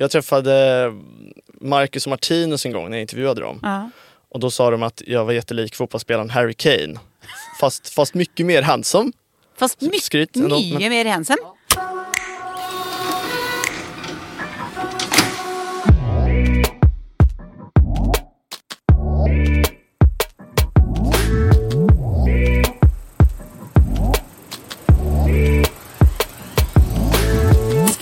Jag träffade Marcus och Martinus en gång när jag intervjuade dem. Ja. Och då sa de att jag var jättelik fotbollsspelaren Harry Kane. Fast, fast mycket mer handsome. Fast mycket, mycket mer handsome.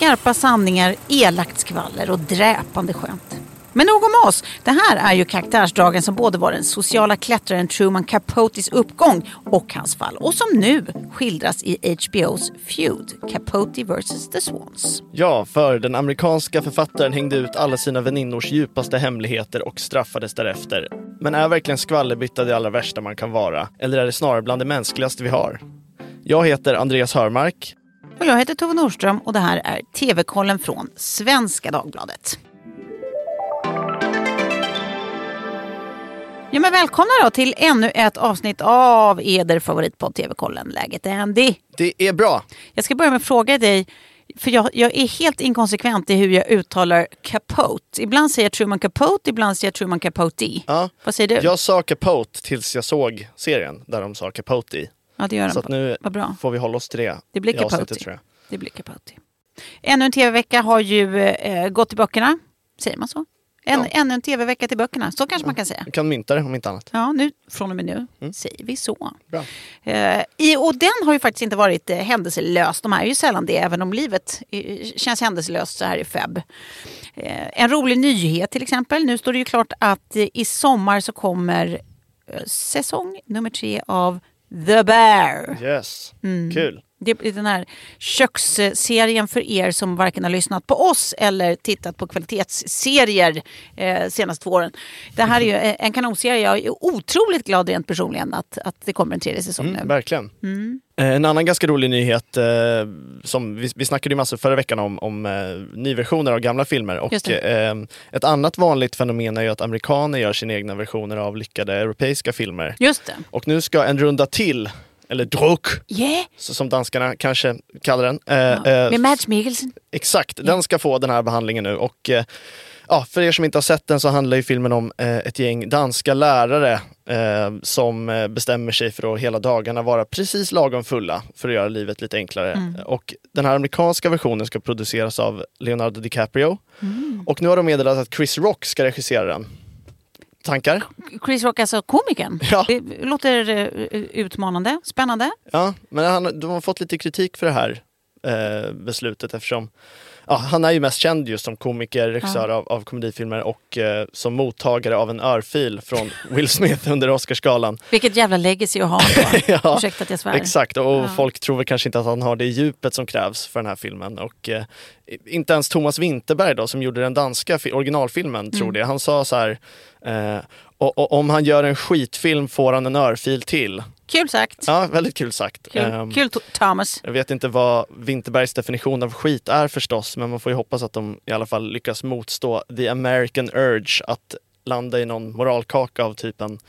Skarpa sanningar, elakt skvaller och dräpande skämt. Men nog om oss. Det här är ju karaktärsdragen som både var den sociala klättraren Truman Capotes uppgång och hans fall. Och som nu skildras i HBOs Feud, Capote vs. The Swans. Ja, för den amerikanska författaren hängde ut alla sina väninnors djupaste hemligheter och straffades därefter. Men är verkligen skvallerbytta det allra värsta man kan vara? Eller är det snarare bland det mänskligaste vi har? Jag heter Andreas Hörmark. Och jag heter Tove Nordström och det här är TV-kollen från Svenska Dagbladet. Ja, men välkomna då till ännu ett avsnitt av Eder favoritpodd TV-kollen. Läget är Andy. Det är bra. Jag ska börja med att fråga dig, för jag, jag är helt inkonsekvent i hur jag uttalar Capote. Ibland säger jag Truman Capote, ibland säger jag Truman Capote. Ja. Vad säger du? Jag sa Capote tills jag såg serien där de sa Capote i. ja, det gör den. Så nu Vad bra. får vi hålla oss till det. Det blir Capote. Det blir Capote. Ännu en tv-vecka har ju eh, gått i böckerna. Säger man så? En, Ja. Ännu en tv-vecka till böckerna. Så kanske man kan säga. Vi kan mynta det om inte annat. Ja, nu, från och med nu Mm. säger vi så. Bra. Eh, i, och den har ju faktiskt inte varit eh, händelselös. De är ju sällan det, även om livet eh, känns händelselöst så här i feb. Eh, en rolig nyhet till exempel. Nu står det ju klart att eh, i sommar så kommer eh, säsong nummer tre av The Bear. Yes, Mm. kul. Det är den här köksserien för er som varken har lyssnat på oss eller tittat på kvalitetsserier eh, senaste två åren. Det här är ju eh, en kanonserie. Jag är otroligt glad rent personligen att, att det kommer en tredje säsong Mm, nu. verkligen. Eh, En annan ganska rolig nyhet eh, som vi, vi snackade ju massor förra veckan om, om eh, nyversioner av gamla filmer. Och eh, ett annat vanligt fenomen är ju att amerikaner gör sina egna versioner av lyckade europeiska filmer. Just det. Och nu ska en runda till, eller Druck, Yeah. som danskarna kanske kallar den. eh, Ja. eh, Med Mads Mikkelsen. Exakt, den ska få den här behandlingen nu. Och, eh, ja, för er som inte har sett den så handlar ju filmen om eh, ett gäng danska lärare eh, som eh, bestämmer sig för att hela dagarna vara precis lagom fulla för att göra livet lite enklare. Och den här amerikanska versionen ska produceras av Leonardo DiCaprio. Och nu har de meddelat att Chris Rock ska regissera den. Tankar? Chris Rock, alltså komikern. Ja. Det låter eh, utmanande, spännande. Ja, men han, de har fått lite kritik för det här eh, beslutet eftersom ja, han är ju mest känd just som komiker, regissör av, av komedifilmer och eh, som mottagare av en örfil från Will Smith under Oscarsgalan. Vilket jävla legacy att ha. Ja, Ursäkta att jag svär. Exakt, och Ja. folk tror väl kanske inte att han har det djupet som krävs för den här filmen. Och eh, inte ens Thomas Winterberg då, som gjorde den danska fi- originalfilmen, Mm. tror det. Han sa så här, eh, och, och, om han gör en skitfilm får han en örfil till. Kul sagt. Ja, väldigt kul sagt. Kul, Ehm, Kul Thomas. Jag vet inte vad Winterbergs definition av skit är förstås, men man får ju hoppas att de i alla fall lyckas motstå the American urge att landa i någon moralkaka av typen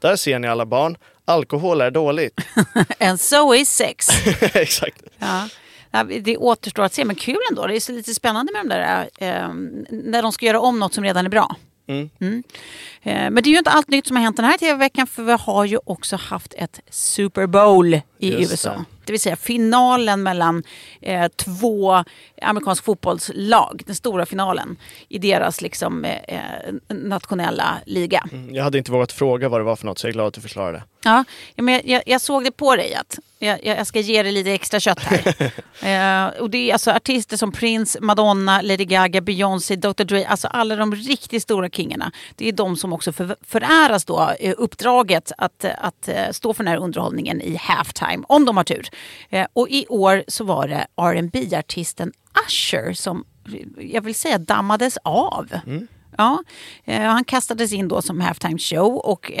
där ser ni alla barn, alkohol är dåligt. And so is sex. Exakt. Ja. Det återstår att se, men kul ändå. Det är så lite spännande med de där, eh, när de ska göra om något som redan är bra. Mm. Eh, men det är ju inte allt nytt som har hänt den här tv-veckan för vi har ju också haft ett Super Bowl i Just USA. det. Det. vill säga finalen mellan eh, två amerikansk fotbollslag. Den stora finalen i deras liksom, eh, eh, nationella liga. Jag hade inte vågat fråga vad det var för något, så jag är glad att du förklarade. Ja, men jag, jag, jag såg det på dig att jag, jag ska ge dig lite extra kött här. eh, och det är alltså artister som Prince, Madonna, Lady Gaga, Beyoncé, Dr Dre, alltså alla de riktigt stora kingarna. Det är de som också för, föräras då eh, uppdraget att, eh, att eh, stå för den här underhållningen i halftime, om de har tur. Och i år så var det rb artisten Usher som, jag vill säga, dammades av. Ja, eh, han kastades in då som halftime show och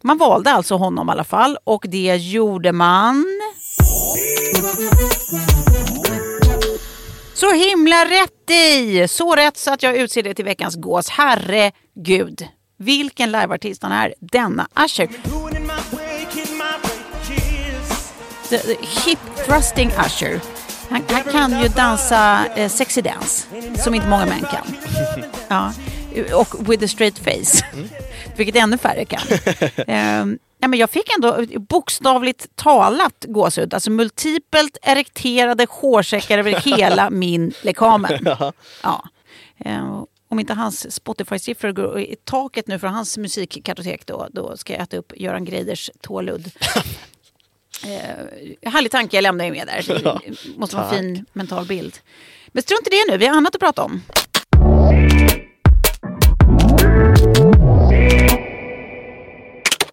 man valde alltså honom i alla fall och det gjorde man... Så himla rätt i! Så rätt så att jag utser det till veckans gås. Herregud, vilken liveartist han är, denna Usher. The hip thrusting Usher. Han, han kan ju dansa eh, sexy dance, som inte många män kan. Ja. Och with a straight face, mm. vilket ännu färre kan. um, ja, men jag fick ändå bokstavligt talat gåshud. Alltså multipelt erekterade hårsäckar över hela min lekamen. Ja. Um, om inte hans Spotify-siffror går i taket nu för hans musikkartotek då, då ska jag äta upp Göran Greiders tåludd. eh, härlig tanke jag lämnar med där. Det måste vara en fin mental bild. Men strunt i det nu, vi har annat att prata om.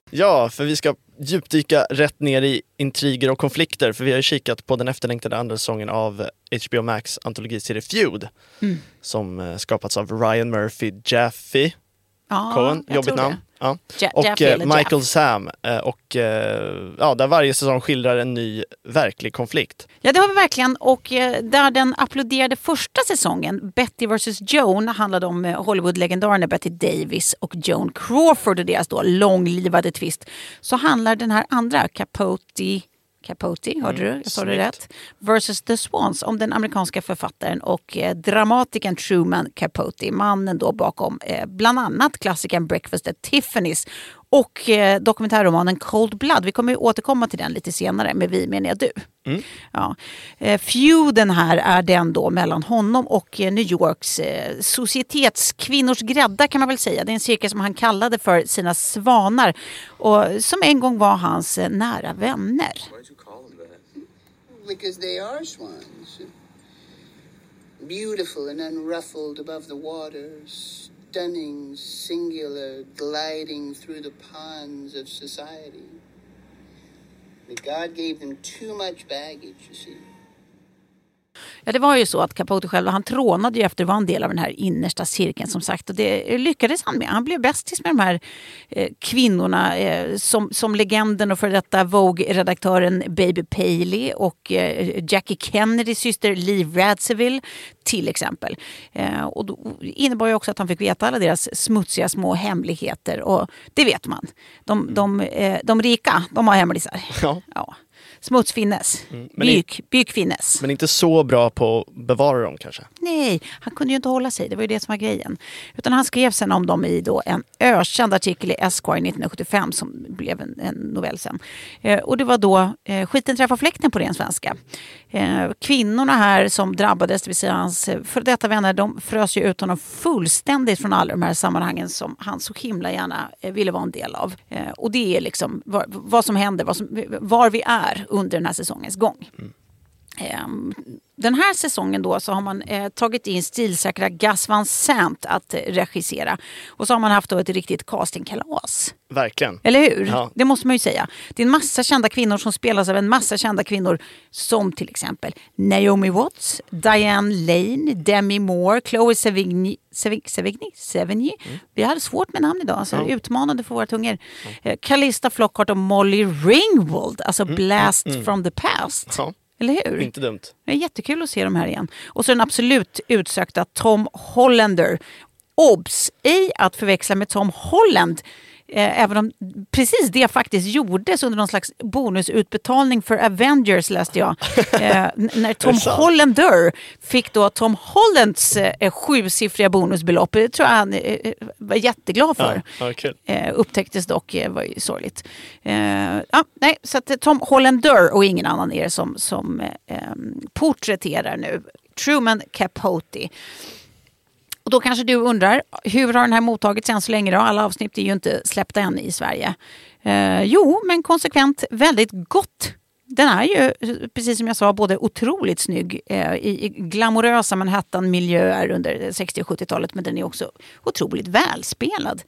Ja, för vi ska djupdyka rätt ner i intriger och konflikter. För vi har ju kikat på den efterlängtade andra säsongen av HBO Max antologiserie Feud. Mm. Som eh, skapats av Ryan Murphy Jaffe ja, Cohen, jobbigt namn. Ja. och eh, Michael Jeff. Sam. Eh, och eh, ja, där varje säsong skildrar en ny verklig konflikt. Ja, det har vi verkligen. Och där den applåderade första säsongen, Betty vs Joan, handlade om Hollywood-legendarerna Betty Davis och Joan Crawford och deras då långlivade tvist. Så handlar den här andra, Capote Capote, hörde mm, du? Jag sa det rätt. Versus The Swans om den amerikanska författaren och eh, dramatikern Truman Capote. Mannen då bakom eh, bland annat klassikern Breakfast at Tiffany's och eh, dokumentärromanen Cold Blood. Vi kommer återkomma till den lite senare, med vi menar jag du. Mm. Ja. Eh, feuden här är den då mellan honom och eh, New Yorks eh, societetskvinnors grädda kan man väl säga. Det är en cirkel som han kallade för sina svanar och som en gång var hans eh, nära vänner. Because they are swans. Beautiful and unruffled above the waters stunning, singular, gliding through the ponds of society. That God gave them too much baggage, you see. Ja, det var ju så att Capote själv, han trånade ju efter att vara en del av den här innersta cirkeln som sagt. Och det lyckades han med. Han blev bästis med de här eh, kvinnorna eh, som, som legenden och för detta Vogue-redaktören Baby Paley och eh, Jackie Kennedys syster Liv Radziville till exempel. Eh, och då innebar ju också att han fick veta alla deras smutsiga små hemligheter och det vet man. De, de, eh, de rika, de har hemlisar. Ja. ja. Smutsfinnes. Mm, Byk, bykfinnes. Men inte så bra på att bevara dem kanske? Nej, han kunde ju inte hålla sig. Det var ju det som var grejen. Utan han skrev sen om dem i då en ökänd artikel i Esquire 1975 som blev en, en novell sen. Eh, och det var då eh, Skiten träffar fläkten på ren svenska. Eh, kvinnorna här som drabbades, det vill säga hans eh, för detta vänner, de frös ju ut honom fullständigt från alla de här sammanhangen som han så himla gärna eh, ville vara en del av. Eh, och det är liksom vad, vad som händer, vad som, var vi är under den här säsongens gång. Mm. Ehm, den här säsongen då så har man eh, tagit in stilsäkra Gus Van Sant att eh, regissera. Och så har man haft då ett riktigt castingkalas. Verkligen. Eller hur? Ja. Det måste man ju säga. Det är en massa kända kvinnor som spelas av en massa kända kvinnor. Som till exempel Naomi Watts, Diane Lane, Demi Moore, Chloe Sevigny. Sevigny? Sevigny? Mm. Vi hade svårt med namn idag, så ja. utmanande för våra tungor. Calista eh, Flockhart och Molly Ringwald, alltså mm. Blast mm. from the past. Ja. Eller hur? Inte dumt. Det är jättekul att se dem här igen. Och så den absolut utsökta Tom Hollander. Obs! Ej att förväxla med Tom Holland även om precis det faktiskt gjordes under någon slags bonusutbetalning för Avengers läste jag. Eh, när Tom Hollander fick då Tom Hollands eh, sjusiffriga bonusbelopp. Det tror jag han eh, var jätteglad för. Ja, eh, upptäcktes dock, eh, var ju sorgligt. Eh, ja, nej, så att Tom Hollander och ingen annan är det som, som eh, porträtterar nu Truman Capote. Och då kanske du undrar, hur har den här mottagits än så länge? Då? Alla avsnitt är ju inte släppta än i Sverige. Eh, jo, men konsekvent väldigt gott. Den är ju, precis som jag sa, både otroligt snygg eh, i, i glamorösa Manhattan-miljöer under 60 och 70-talet, men den är också otroligt välspelad.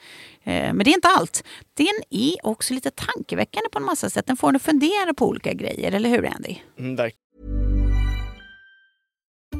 Eh, men det är inte allt. Den är också lite tankeväckande på en massa sätt. Den får en att fundera på olika grejer, eller hur Andy? Mm,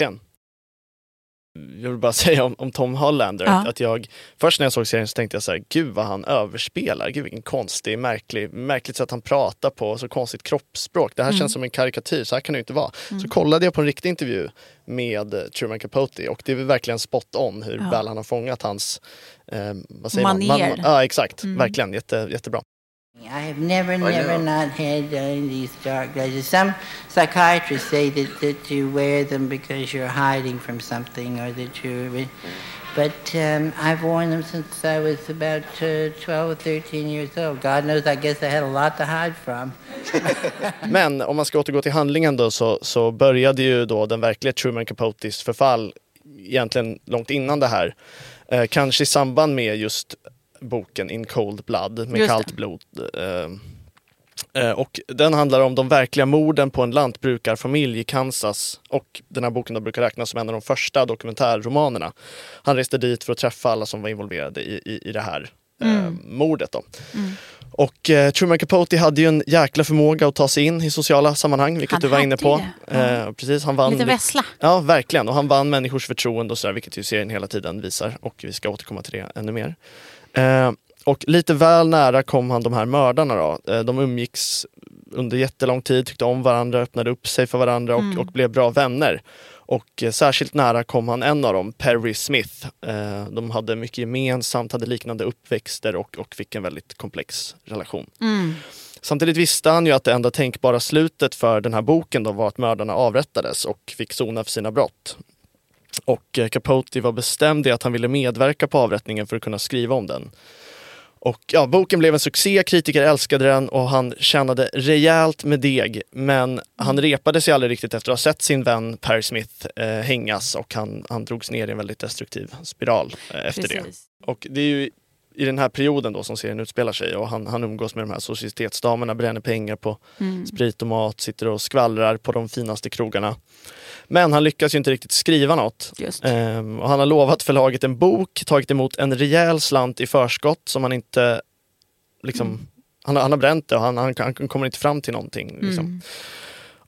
Verkligen. Jag vill bara säga om, om Tom Hollander, Ja. att, jag först när jag såg serien så tänkte jag så här, gud vad han överspelar, gud vilken konstig, märklig, märkligt sätt han pratar på, så konstigt kroppsspråk. Det här känns som en karikatyr, så här kan det inte vara. Så kollade jag på en riktig intervju med eh, Truman Capote och det är verkligen spot on hur Ja. väl han har fångat hans, eh, vad säger man? Manér. Man, ja exakt, verkligen, Jätte, jättebra. I have never, never not had uh, these dark glasses. Some psychiatrists say that, that you wear them because you're hiding from something or that you're. But um, I've worn them since I was about uh, 12 or 13 years old. God knows, I guess I had a lot to hide from. Men om man ska återgå till handlingen då så, så började ju då den verkliga Truman Capotes förfall egentligen långt innan det här. Eh, kanske i samband med just boken In Cold Blood, med Just kallt det. blod. Eh, eh, och den handlar om de verkliga morden på en lantbrukarfamilj i Kansas. Och den här boken då brukar räknas som en av de första dokumentärromanerna. Han reste dit för att träffa alla som var involverade i, i, i det här eh, mordet. Då. Och eh, Truman Capote hade ju en jäkla förmåga att ta sig in i sociala sammanhang, vilket Han du var inne på. ja. Eh, precis, han vann Lite vessla. Ja, verkligen. Och han vann människors förtroende och sådär, vilket ju serien hela tiden visar. Och vi ska återkomma till det ännu mer. Eh, och lite väl nära kom han de här mördarna då. Eh, de umgicks under jättelång tid, tyckte om varandra, öppnade upp sig för varandra och, och blev bra vänner. Och eh, särskilt nära kom han en av dem, Perry Smith. De hade mycket gemensamt, hade liknande uppväxter och, och fick en väldigt komplex relation. Samtidigt visste han ju att det enda tänkbara slutet för den här boken då var att mördarna avrättades och fick sona för sina brott. Och eh, Capote var bestämd i att han ville medverka på avrättningen för att kunna skriva om den. Och ja, boken blev en succé, kritiker älskade den och han tjänade rejält med deg. Men han repade sig aldrig riktigt efter att ha sett sin vän Perry Smith eh, hängas och han, han drogs ner i en väldigt destruktiv spiral eh, efter det. Precis. Och det är ju i den här perioden då som serien utspelar sig och han, han umgås med de här societetsdamerna, bränner pengar på Mm. sprit och mat, sitter och skvallrar på de finaste krogarna. Men han lyckas ju inte riktigt skriva något. Ehm, och han har lovat förlaget en bok, tagit emot en rejäl slant i förskott som han inte liksom, Mm. han, han har bränt det och han, han, han kommer inte fram till någonting. Liksom. Mm.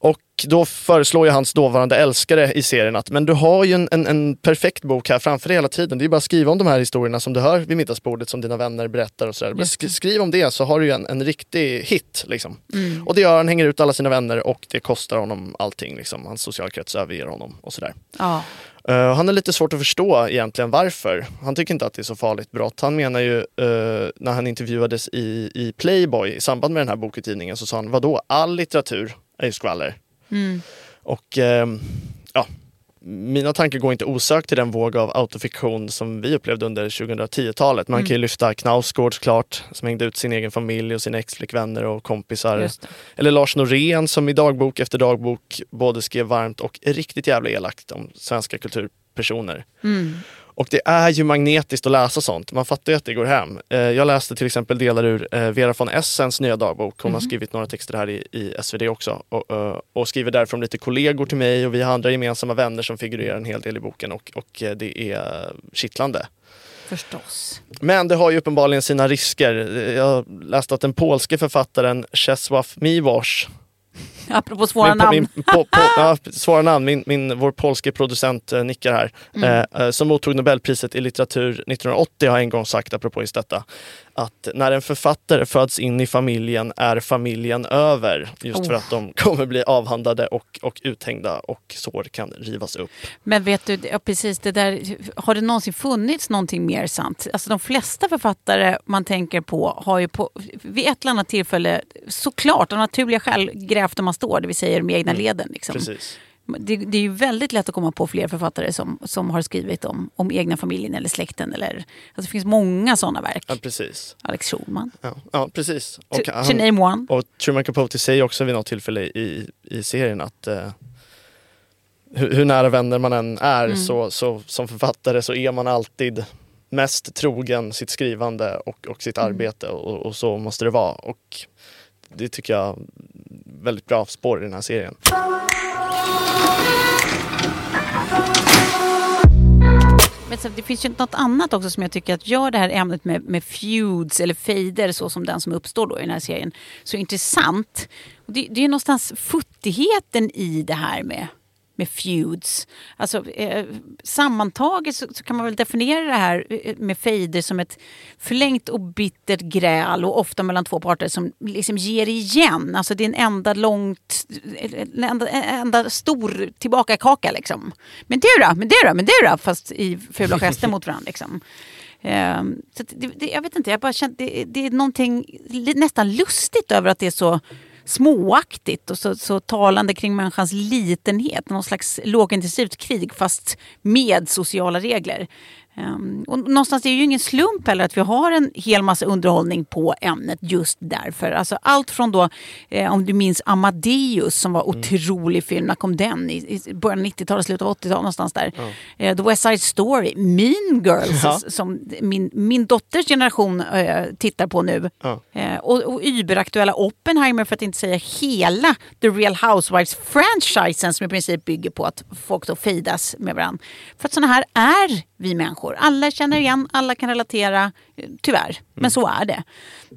Och då föreslår ju hans dåvarande älskare i serien att men du har ju en, en, en perfekt bok här framför dig hela tiden. Det är ju bara att skriva om de här historierna som du hör vid middagsbordet som dina vänner berättar och sådär. Sk- skriv om det så har du ju en, en riktig hit. Liksom. Mm. Och det gör han, hänger ut alla sina vänner och det kostar honom allting. Liksom. Hans socialkrets överger honom och sådär. Ja. Eh, han har lite svårt att förstå egentligen varför. Han tycker inte att det är så farligt brott. Han menar ju eh, när han intervjuades i, i Playboy i samband med den här bokutgivningen så sa han, vadå, all litteratur är ju skvaller. Mm. Och ehm, ja, mina tankar går inte osökt till den våg av autofiktion som vi upplevde under 2010-talet. Man Mm. kan ju lyfta Knausgård såklart, som hängde ut sin egen familj och sina exflickvänner och kompisar. Eller Lars Norén som i dagbok efter dagbok både skrev varmt och riktigt jävla elakt om svenska kulturpersoner. Mm. Och det är ju magnetiskt att läsa sånt. Man fattar ju att det går hem. Eh, Jag läste till exempel delar ur eh, Vera von Essens nya dagbok. Hon har skrivit några texter här i, i SvD också. Och, eh, och skriver därifrån lite kollegor till mig och vi har andra gemensamma vänner som figurerar en hel del i boken och, och det är kittlande. Förstås. Men det har ju uppenbarligen sina risker. Jag läste att den polske författaren Czesław Miłosz Apropå svåra min, namn. Min, på, på, ja, svåra namn. Min, min, vår polske producent eh, nickar här. Mm. Eh, eh, som mottog Nobelpriset i litteratur 1980 har en gång sagt, apropå just detta, att när en författare föds in i familjen är familjen över. Just för Oh. att de kommer bli avhandlade och, och uthängda och sår kan rivas upp. Men vet du, ja, precis det där, har det någonsin funnits någonting mer sant? Alltså de flesta författare man tänker på har ju på, vid ett eller annat tillfälle såklart av naturliga skäl grävt där man står, det vill säga de egna leden. Liksom. Mm. Precis. Det, det är ju väldigt lätt att komma på fler författare som, som har skrivit om, om egna familjen eller släkten. Eller, alltså det finns många sådana verk. Ja, precis. Alex Schulman. Ja, ja precis. Och, To, to name one. och Truman Capote säger också vid något tillfälle i, i serien att eh, hur, hur nära vänner man än är Mm. så, så som författare så är man alltid mest trogen sitt skrivande och, och sitt arbete och, och så måste det vara. Och det tycker jag är väldigt bra spår i den här serien. Men så, det finns ju något annat också som jag tycker att gör det här ämnet med, med feuds eller fejder så som den som uppstår då i den här serien så intressant. Det, det är någonstans futtigheten i det här med med feuds. Alltså, eh, sammantaget så, så, kan man väl definiera det här eh, med fejder som ett förlängt och bittert gräl och ofta mellan två parter som liksom ger igen. Alltså det är en enda långt, eh, en enda, en enda stor tillbakakaka liksom. Men du då, men du då, men du då, fast i fula gester mot varandra liksom. eh, så det, det, jag vet inte, jag bara känner, det, det är någonting nästan lustigt över att det är så småaktigt och så, så talande kring människans litenhet. Någon slags lågintensivt krig fast med sociala regler. Um, och någonstans det är det ju ingen slump heller att vi har en hel massa underhållning på ämnet just därför. Alltså allt från då, eh, om du minns Amadeus som var mm. otrolig film, när kom den? I, i början av 90-talet, slutet av 80-talet någonstans där. Ja. Eh, The West Side Story, Mean Girls ja. som min, min dotters generation eh, tittar på nu. Eh, och, och überaktuella Oppenheimer för att inte säga hela The Real Housewives-franchisen som i princip bygger på att folk då fejdas med varandra. För att sådana här är vi människor. Alla känner igen, alla kan relatera. Tyvärr, men mm. så är det.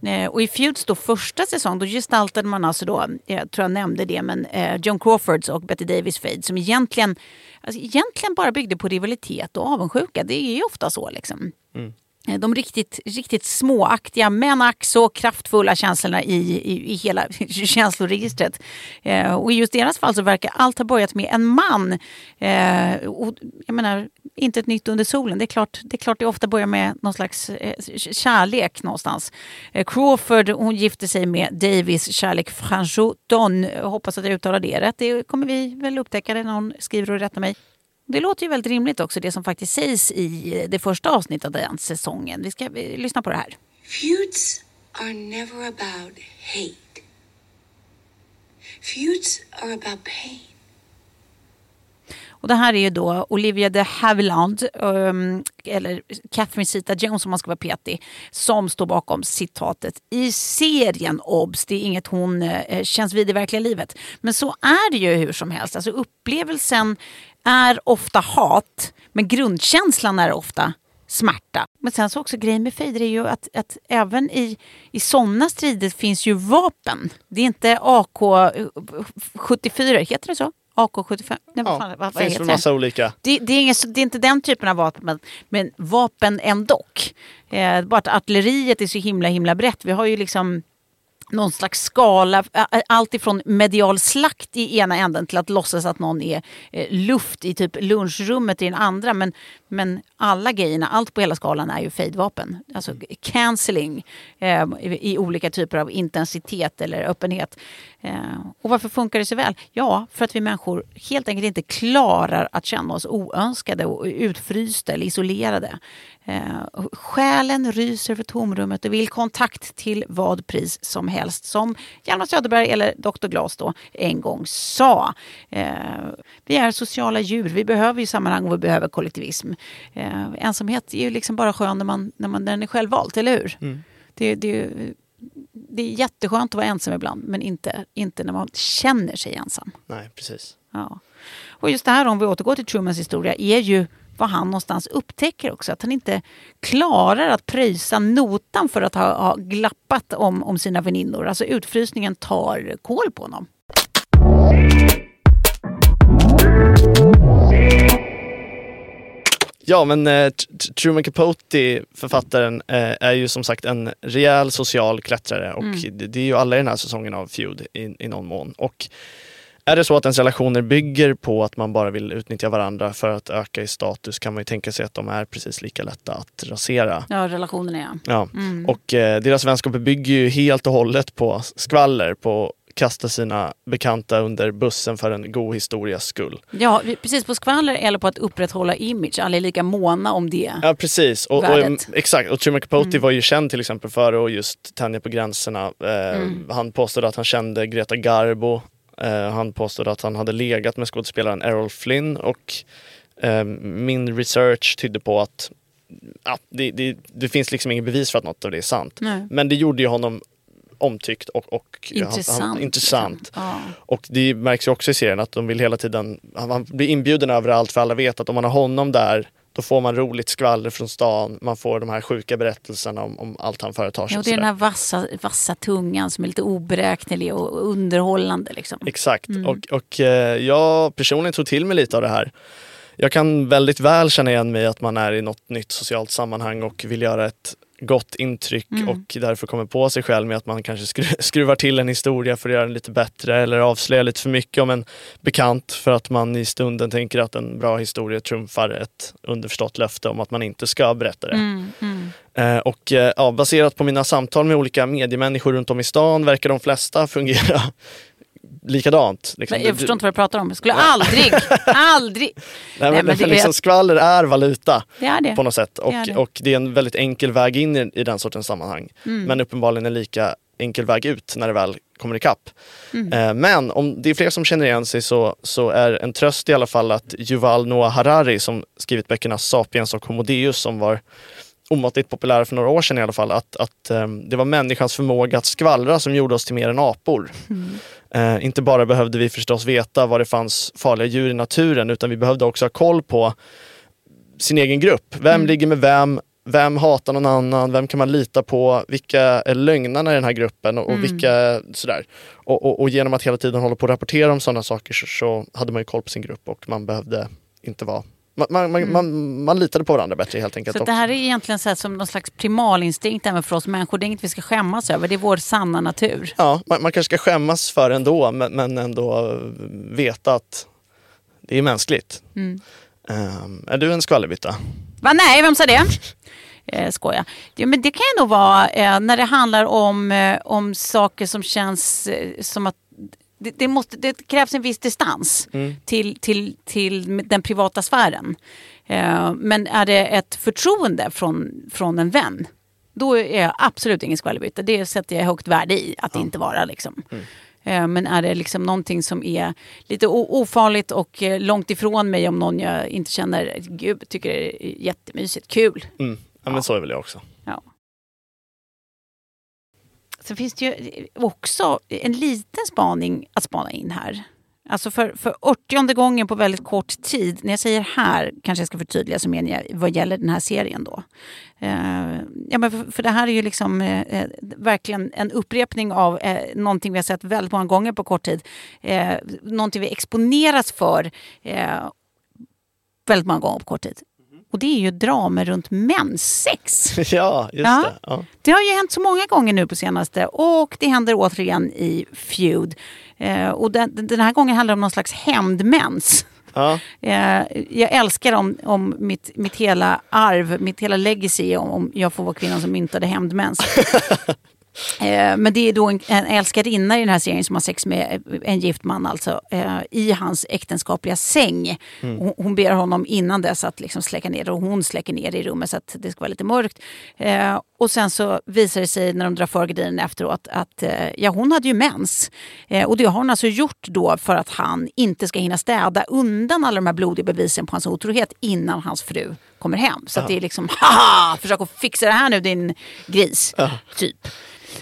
Eh, och i Feuds då första säsong då gestaltade man alltså då, jag tror jag nämnde det, men eh, Joan Crawfords och Betty Davis fade som egentligen, alltså egentligen bara byggde på rivalitet och avundsjuka. Det är ju ofta så liksom. Mm. Eh, de riktigt, riktigt småaktiga men ack så kraftfulla känslorna i, i, i hela känsloregistret. Eh, och i just deras fall så verkar allt ha börjat med en man. Eh, och, jag menar, inte ett nytt under solen. Det är klart det, är klart det ofta börjar med någon slags eh, kärlek någonstans. Eh, Crawford hon gifte sig med Davis kärlek Franchoton. Eh, hoppas att jag uttalar det rätt. Det kommer vi väl upptäcka när någon skriver och rättar mig. Det låter ju väldigt rimligt också, det som faktiskt sägs i det första avsnittet av den säsongen. Vi ska vi, lyssna på det här. Feuds are never about hate. Feuds are about pain. Och det här är ju då Olivia de Havilland, um, eller Catherine Zeta-Jones om man ska vara petig, som står bakom citatet i serien OBS. Det är inget hon uh, känns vid i verkliga livet. Men så är det ju hur som helst. Alltså upplevelsen är ofta hat, men grundkänslan är ofta smärta. Men sen så också grejen med fejder är ju att, att även i, i sådana strider finns ju vapen. Det är inte AK74, heter det så? AK75? Nej, ja, fan, vad, vad finns en massa olika. Det, det, är ingen, det är inte den typen av vapen, men, men vapen ändå. Eh, bara att artilleriet är så himla himla brett. Vi har ju liksom någon slags skala, allt ifrån medial slakt i ena änden till att låtsas att någon är eh, luft i typ lunchrummet i den andra. Men, men alla grejerna, allt på hela skalan är ju fejdvapen. Alltså cancelling eh, i olika typer av intensitet eller öppenhet. Eh, och varför funkar det så väl? Ja, för att vi människor helt enkelt inte klarar att känna oss oönskade och utfrysta eller isolerade. Eh, själen ryser för tomrummet och vill kontakt till vad pris som helst. Som Hjalmar Söderberg eller Dr. Glas då en gång sa. Eh, vi är sociala djur, vi behöver ju sammanhang och vi behöver kollektivism. Eh, ensamhet är ju liksom bara skön när man, när man den är självvalt, eller hur? Mm. Det, det, det är jätteskönt att vara ensam ibland men inte, inte när man känner sig ensam. Nej, precis. Ja. Och just det här, om vi återgår till Trumans historia, är ju vad han någonstans upptäcker också. Att han inte klarar att pröjsa notan för att ha, ha glappat om, om sina väninnor. Alltså utfrysningen tar koll på honom. Ja, men eh, Truman Capote, författaren, eh, är ju som sagt en rejäl social klättrare och mm. det, det, är ju alla i den här säsongen av Feud i, i någon mån. Och är det så att ens relationer bygger på att man bara vill utnyttja varandra för att öka i status kan man ju tänka sig att de är precis lika lätta att rasera. Ja, relationerna ja. ja. Mm. Och eh, deras vänskaper bygger ju helt och hållet på skvaller, på kasta sina bekanta under bussen för en god historias skull. Ja, precis på skvaller eller på att upprätthålla image. Alla är lika måna om det Ja, precis. Och, och exakt. Och Truman Capote mm. var ju känd till exempel för att just tänja på gränserna. Eh, mm. Han påstod att han kände Greta Garbo Eh, han påstod att han hade legat med skådespelaren Errol Flynn och eh, min research tydde på att ja, det, det, det finns liksom inget bevis för att något av det är sant. Nej. Men det gjorde ju honom omtyckt och, och Intressant, Han, han, intressant. Ja. Och det märks ju också i serien att de vill hela tiden, han blir inbjuden överallt för alla vet att om man har honom där då får man roligt skvaller från stan, man får de här sjuka berättelserna om, om allt han företar sig. Ja, och det är den här vassa, vassa tungan som är lite oberäknelig och underhållande. Liksom. Exakt. Mm. Och, och eh, jag personligen tog till mig lite av det här. Jag kan väldigt väl känna igen mig att man är i något nytt socialt sammanhang och vill göra ett gott intryck Mm. och därför kommer på sig själv med att man kanske skru- skruvar till en historia för att göra den lite bättre eller avslöjar lite för mycket om en bekant för att man i stunden tänker att en bra historia trumfar ett underförstått löfte om att man inte ska berätta det. Mm, mm. Eh, och eh, ja, baserat på mina samtal med olika mediemänniskor runt om i stan verkar de flesta fungera likadant. Liksom. Men jag förstår inte vad du pratar om. Jag skulle aldrig, aldrig. Nej, Nej, men, men det är- liksom, skvaller är valuta Det är det. på något sätt. Och Det är det. och det är en väldigt enkel väg in i, i den sortens sammanhang. Mm. Men uppenbarligen en lika enkel väg ut när det väl kommer ikapp. Mm. Eh, men om det är fler som känner igen sig så, så är en tröst i alla fall att Yuval Noah Harari som skrivit böckerna Sapiens och Homo Deus som var omåttligt populära för några år sedan i alla fall, att, att eh, det var människans förmåga att skvallra som gjorde oss till mer än apor. Eh, inte bara behövde vi förstås veta var det fanns farliga djur i naturen utan vi behövde också ha koll på sin egen grupp. Vem ligger med vem? Vem hatar någon annan? Vem kan man lita på? Vilka är lögnarna i den här gruppen? Och, och vilka sådär. Och, och, och genom att hela tiden hålla på och rapportera om sådana saker så, så hade man ju koll på sin grupp och man behövde inte vara man, man, man, man, man litade på varandra bättre helt enkelt. Så det här är egentligen så som någon slags primalinstinkt även för oss människor. Det är inget vi ska skämmas över. Det är vår sanna natur. Ja, man, kanske ska skämmas för ändå, men, men ändå veta att det är mänskligt. Mm. Ehm, är du en skvallerbytta? Va, nej, vem sa det? Eh, skoja. Ja, men det kan ju nog vara eh, när det handlar om, eh, om saker som känns eh, som att det, det, måste, det krävs en viss distans till, till, till den privata sfären. Eh, men är det ett förtroende från, från en vän, då är jag absolut ingen skvallerbytta. Det sätter jag högt värde i att inte vara. Liksom. Eh, Men är det liksom någonting som är lite ofarligt och eh, långt ifrån mig om någon jag inte känner, gud, tycker det är jättemysigt, kul. Mm. Ja, men så är väl jag också. Ja. Sen finns det ju också en liten spaning att spana in här. Alltså för, för 80 gången på väldigt kort tid. När jag säger här kanske jag ska förtydliga så menar jag vad gäller den här serien då. Eh, ja, men för, för det här är ju liksom eh, eh verkligen en upprepning av eh, någonting vi har sett väldigt många gånger på kort tid. Eh, någonting vi exponeras för eh, väldigt många gånger på kort tid. Och det är ju dramer runt menssex. ja, just Ja. det. Ja. Det har ju hänt så många gånger nu på senaste och det händer återigen i Feud. Eh, och den, den här gången handlar det om någon slags hämndmens. Ja. Eh, jag älskar om, om mitt, mitt hela arv, mitt hela legacy om, om jag får vara kvinnan som myntade hämndmens. Eh, men det är då en, en älskarinna i den här serien som har sex med en gift man alltså eh, i hans äktenskapliga säng. Hon, hon ber honom innan dess att liksom släcka ner och hon släcker ner i rummet så att det ska vara lite mörkt. Och sen så visar det sig när de drar för gardinen efteråt att eh, ja, hon hade ju mens. Eh, och det har hon alltså gjort då för att han inte ska hinna städa undan alla de här blodiga bevisen på hans otrohet innan hans fru kommer hem. Så det är liksom, haha, försök att fixa det här nu din gris. Typ.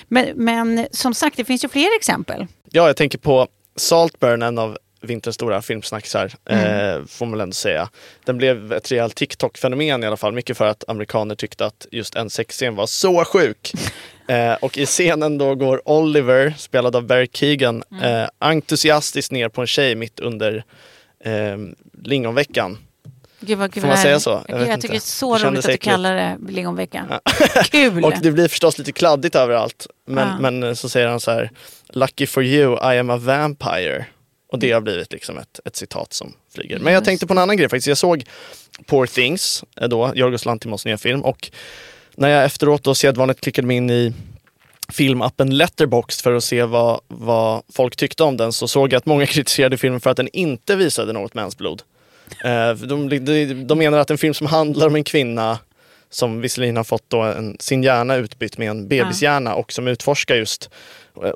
Men, men som sagt, det finns ju fler exempel. ja, jag tänker på Saltburn, en av vinterns stora filmsnacksar, Mm. eh, får man väl ändå säga. Den blev ett rejält TikTok-fenomen i alla fall. Mycket för att amerikaner tyckte att just en sexscen var så sjuk. Eh, och i scenen då går Oliver, spelad av Barry Keegan, Mm. eh, entusiastiskt ner på en tjej mitt under eh, lingonveckan. Gud vad, gud Får man säga så? Jag Jag, inte. tycker det är så Det roligt att du kallar det lingonvecka. Kul! Och det blir förstås lite kladdigt överallt. Men, Ja. men så säger han så här, Lucky for you, I am a vampire. Och det har blivit liksom ett, ett citat som flyger. Men jag tänkte på en annan grej faktiskt. Jag såg Poor Things, eh, då, Jorgos Lantimos nya film. Och när jag efteråt då sedvanligt klickade mig in i filmappen Letterboxd för att se vad, vad folk tyckte om den så såg jag att många kritiserade filmen för att den inte visade något mensblod. Eh, de, de, de menar att en film som handlar om en kvinna som visserligen har fått då en, sin hjärna utbytt med en bebishjärna och som utforskar just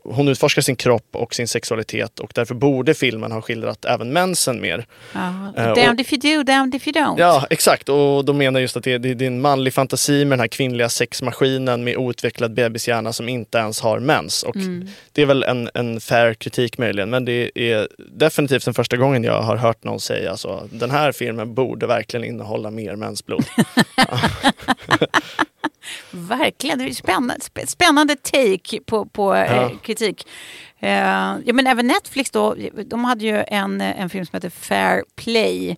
Hon utforskar sin kropp och sin sexualitet och därför borde filmen ha skildrat även mensen mer. Eh, och- Damned if you do, damned if you don't. Ja, exakt. Och de menar just att det, det, det är en manlig fantasi med den här kvinnliga sexmaskinen med outvecklad bebishjärna som inte ens har mens. Och Det är väl en, en fair kritik möjligen, men det är definitivt den första gången jag har hört någon säga så. Den här filmen borde verkligen innehålla mer mensblod. Verkligen, det är spännande, sp- spännande take på, på eh, Ja. kritik. Eh, ja, men även Netflix då, de hade ju en, en film som heter Fair Play.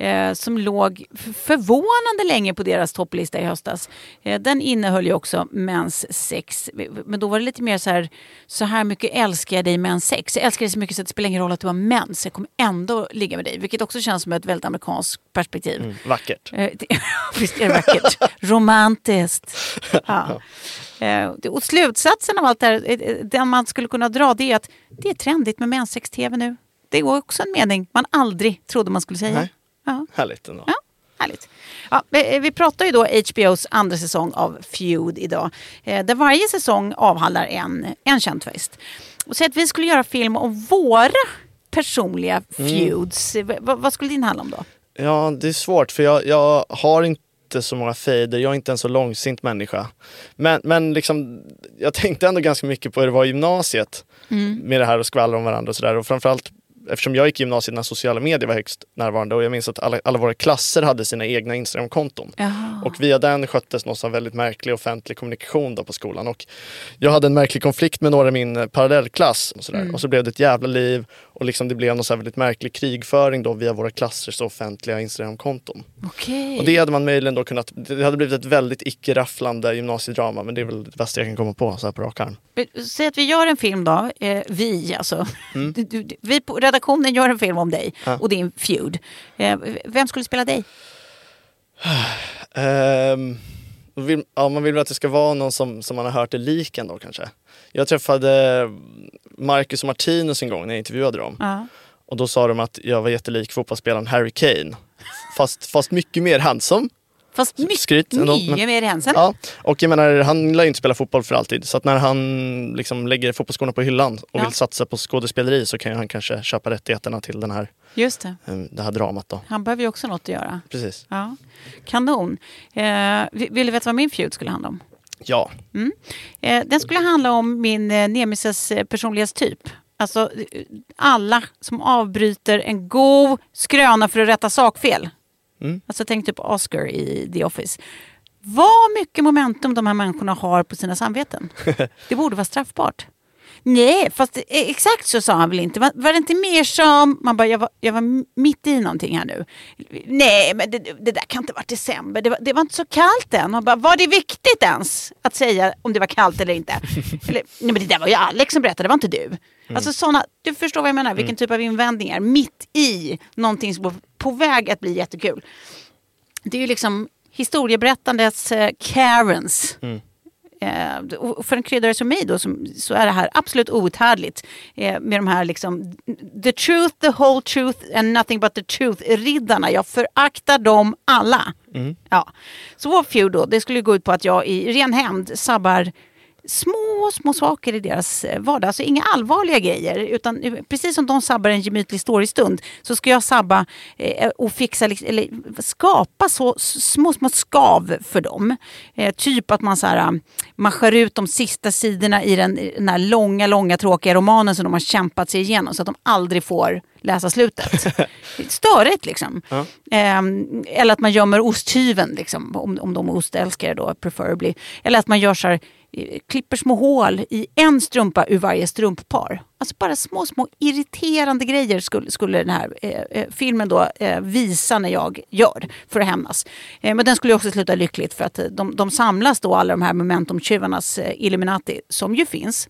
Eh, som låg förvånande länge på deras topplista i höstas. Eh, den innehöll ju också menssex. Men då var det lite mer så här, så här mycket älskar jag dig menssex. Jag älskar dig så mycket så att det spelar ingen roll att du har mens. Jag kommer ändå ligga med dig. Vilket också känns som ett väldigt amerikanskt perspektiv. Vackert. Eh, det- Visst är det vackert? Romantiskt. Ja. Eh, Och slutsatsen av allt det här, eh, den man skulle kunna dra, det är att det är trendigt med menssex-tv nu. Det är också en mening man aldrig trodde man skulle säga. Nej. Ja. Härligt ändå. Ja, härligt. Ja, vi pratar ju då HBOs andra säsong av Feud idag. Eh, där varje säsong avhandlar en, en känd twist. Och så att vi skulle göra film om våra personliga feuds. Eh, v- vad skulle din handla om då? Ja, det är svårt för jag, jag har inte så många fejder. Jag är inte en så långsint människa. Men, men liksom, jag tänkte ändå ganska mycket på hur det var i gymnasiet. Med det här att skvallra om varandra och sådär. Och framförallt eftersom jag gick i gymnasiet när sociala medier var högst närvarande och jag minns att alla, alla våra klasser hade sina egna Instagram-konton. Jaha. Och via den sköttes någon sån väldigt märklig offentlig kommunikation då på skolan. Och jag hade en märklig konflikt med några i min parallellklass. Och, sådär. och så blev det ett jävla liv och liksom det blev någon här väldigt märklig krigföring då via våra klassers offentliga Instagram-konton. Okej. Och det hade man möjligen då kunnat, det hade blivit ett väldigt icke-rafflande gymnasiedrama men det är väl det bästa jag kan komma på så här på rak arm. Säg att vi gör en film då, eh, vi alltså. Mm. Du, du, vi på redaktionen gör en film om dig och din feud. Eh, vem skulle spela dig? Och vill, ja, man vill väl att det ska vara någon som, som man har hört är lik ändå kanske. Jag träffade Marcus och Martinus en gång när jag intervjuade dem. Ja. Och då sa de att jag var jättelik fotbollsspelaren Harry Kane. Fast, fast mycket mer handsome. Fast mycket, Skryt ändå, mycket men- mer ensam. Ja, och jag menar han lär ju inte spela fotboll för alltid. Så att när han liksom lägger fotbollsskorna på hyllan och Ja. vill satsa på skådespeleri så kan han kanske köpa rättigheterna till den här, Just det. eh, det här dramat då. Han behöver ju också något att göra. Precis. Ja. Kanon. Eh, vi- vill du veta vad min feud skulle handla om? Ja, Eh, den skulle handla om min eh, nemesis eh, personlighetstyp. Alltså eh, alla som avbryter en god skröna för att rätta sakfel. Alltså tänk typ Oscar i The Office. Vad mycket momentum de här människorna har på sina samveten. Det borde vara straffbart. Nej, fast eh, exakt så sa han väl inte. Var, var det inte mer som... Man bara, jag var, jag var mitt i någonting här nu. Nej, men det, det där kan inte varit december. Det var, det var inte så kallt än. Man bara, var det viktigt ens att säga om det var kallt eller inte? eller, nej, men det där var ju Alex som berättade, det var inte du. Alltså såna, du förstår vad jag menar, vilken typ av invändningar. Mitt i någonting som var på väg att bli jättekul. Det är ju liksom historieberättandets eh, Karens. Eh, och för en kryddare som mig då som, så är det här absolut outhärdligt. Eh, med de här liksom the truth, the whole truth and nothing but the truth-riddarna. Jag föraktar dem alla. Ja. Så vår feud då, det skulle gå ut på att jag i ren hämnd sabbar små, små saker i deras eh, vardag. Alltså inga allvarliga grejer. Utan eh, precis som de sabbar en gemytlig storystund så ska jag sabba eh, och fixa, liksom- eller skapa så små, små skav för dem. Eh, typ att man, så här, man skär ut de sista sidorna i den, den här långa, långa tråkiga romanen som de har kämpat sig igenom så att de aldrig får läsa slutet. Störigt liksom. Ehm, eller att man gömmer osthyveln, liksom, om, om de är ostälskare då, preferably. Eller att man gör så här, eh, Eh, klipper små hål i en strumpa ur varje strumppar. Alltså bara små, små irriterande grejer skulle, skulle den här eh, eh filmen då eh, visa när jag gör för att hämnas. Eh, men den skulle också sluta lyckligt för att eh, de, de samlas då, alla de här momentumtjuvarnas eh, Illuminati, som ju finns.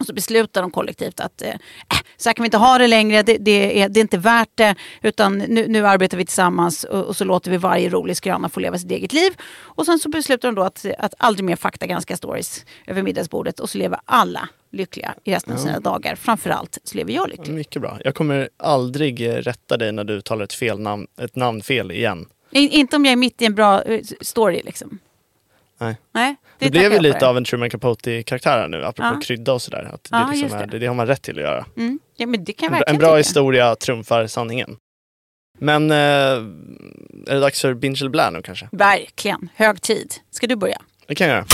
Och så beslutar de kollektivt att eh, så här kan vi inte ha det längre, det, det, är, det är inte värt det. Utan nu, nu arbetar vi tillsammans och, och så låter vi varje rolig skröna få leva sitt eget liv. Och sen så beslutar de då att, att aldrig mer faktagranska stories över middagsbordet. Och så lever alla lyckliga i resten av sina dagar. Framförallt så lever jag lycklig. mycket bra. Jag kommer aldrig eh, rätta dig när du uttalar ett, fel namn, ett namnfel igen. In, inte om jag är mitt i en bra eh, story liksom. Nej. Nej, Det, tackar blev ju lite av en Truman Capote-karaktär här nu, apropå Ja. krydda och sådär. Att det, Ja, liksom är, det. det. det har man rätt till att göra. Mm. Ja, men det kan En, verkligen en bra tycka. historia trumfar sanningen. Men eh, är det dags för Binge eller Blä nu kanske? Verkligen. Hög tid. Ska du börja? Det kan jag göra.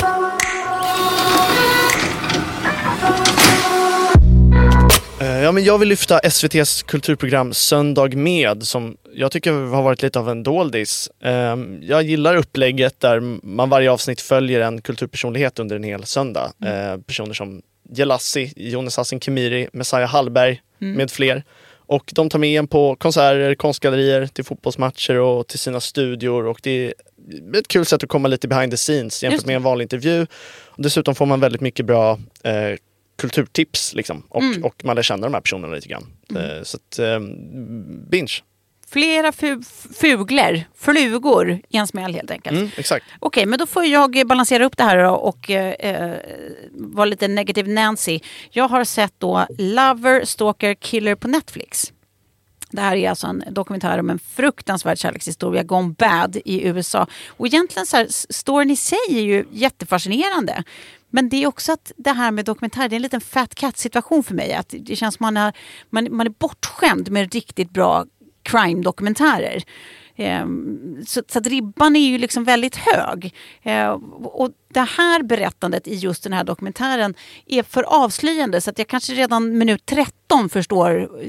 Eh, Ja, men jag vill lyfta SVTs kulturprogram Söndag med som jag tycker har varit lite av en doldis. Eh, Jag gillar upplägget där man varje avsnitt följer en kulturpersonlighet under en hel söndag. Eh, Personer som Jelassi, Jonas Hassan Khemiri, Messiah Hallberg med fler. Och de tar med en på konserter, konstgallerier, till fotbollsmatcher och till sina studior. Och det är ett kul sätt att komma lite behind the scenes jämfört med en vanlig intervju. Och dessutom får man väldigt mycket bra eh, kulturtips liksom. och, Mm. och man lär känna de här personerna lite grann. Eh, så att, eh, binge. Flera fu fugler, flugor i en smäll helt enkelt. Mm, exakt. Okej, men då får jag balansera upp det här då och eh, eh, vara lite negative Nancy. Jag har sett då Lover, Stalker, Killer på Netflix. Det här är alltså en dokumentär om en fruktansvärd kärlekshistoria gone bad i USA. Och egentligen så här, storyn i sig är ju jättefascinerande. Men det är också att det här med dokumentär, det är en liten fat cat situation för mig. Att det känns som man, har, man, man är bortskämd med riktigt bra crime-dokumentärer. Ehm, så, så att ribban är ju liksom väldigt hög. Eh, och det här berättandet i just den här dokumentären är för avslöjande så att jag kanske redan minut 13 förstår eh,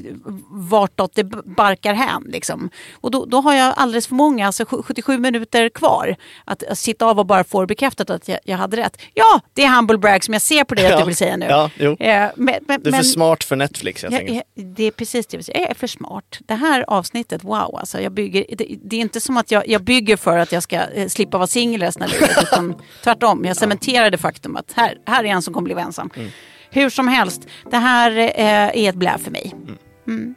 vartåt det barkar hän. Liksom. Och då, då har jag alldeles för många, alltså sju- 77 minuter kvar att, att sitta av och bara få bekräftat att jag, jag hade rätt. Ja, det är humble brag som jag ser på dig att Ja, du vill säga nu. ja, jo. Eh, men, men, Du är för men- smart för Netflix helt enkelt. det är precis det jag vill säga. Jag är för smart. Det här avsnittet, wow alltså. Jag bygger, det, det är inte som att jag, jag bygger för att jag ska eh, slippa vara singel resten av livet. Utan tvärtom, jag cementerar det faktum att här, här är en som kommer bli ensam. Mm. Hur som helst, det här eh, är ett blä för mig. Mm.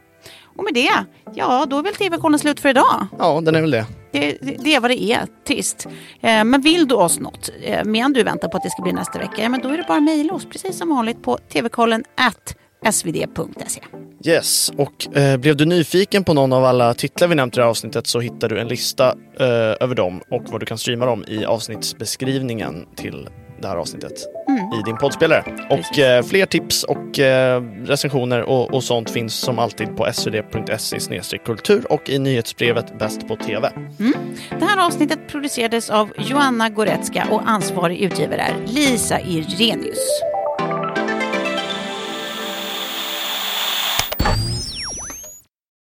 Och med det, ja då är väl TV-kollen slut för idag. Ja, den är väl det. Det, det, det är vad det är, trist. Eh, men vill du oss något eh, medan du väntar på att det ska bli nästa vecka, ja, men då är det bara att mejla oss precis som vanligt på tvkollen at svd.se. Yes, och eh, blev du nyfiken på någon av alla titlar vi nämnt i det här avsnittet så hittar du en lista eh, över dem och vad du kan streama dem i avsnittsbeskrivningen till det här avsnittet i din poddspelare. Och eh, fler tips och eh, recensioner och, och sånt finns som alltid på svd.se kultur och i nyhetsbrevet Bäst på TV. Det här avsnittet producerades av Joanna Goretzka och ansvarig utgivare är Lisa Irenius.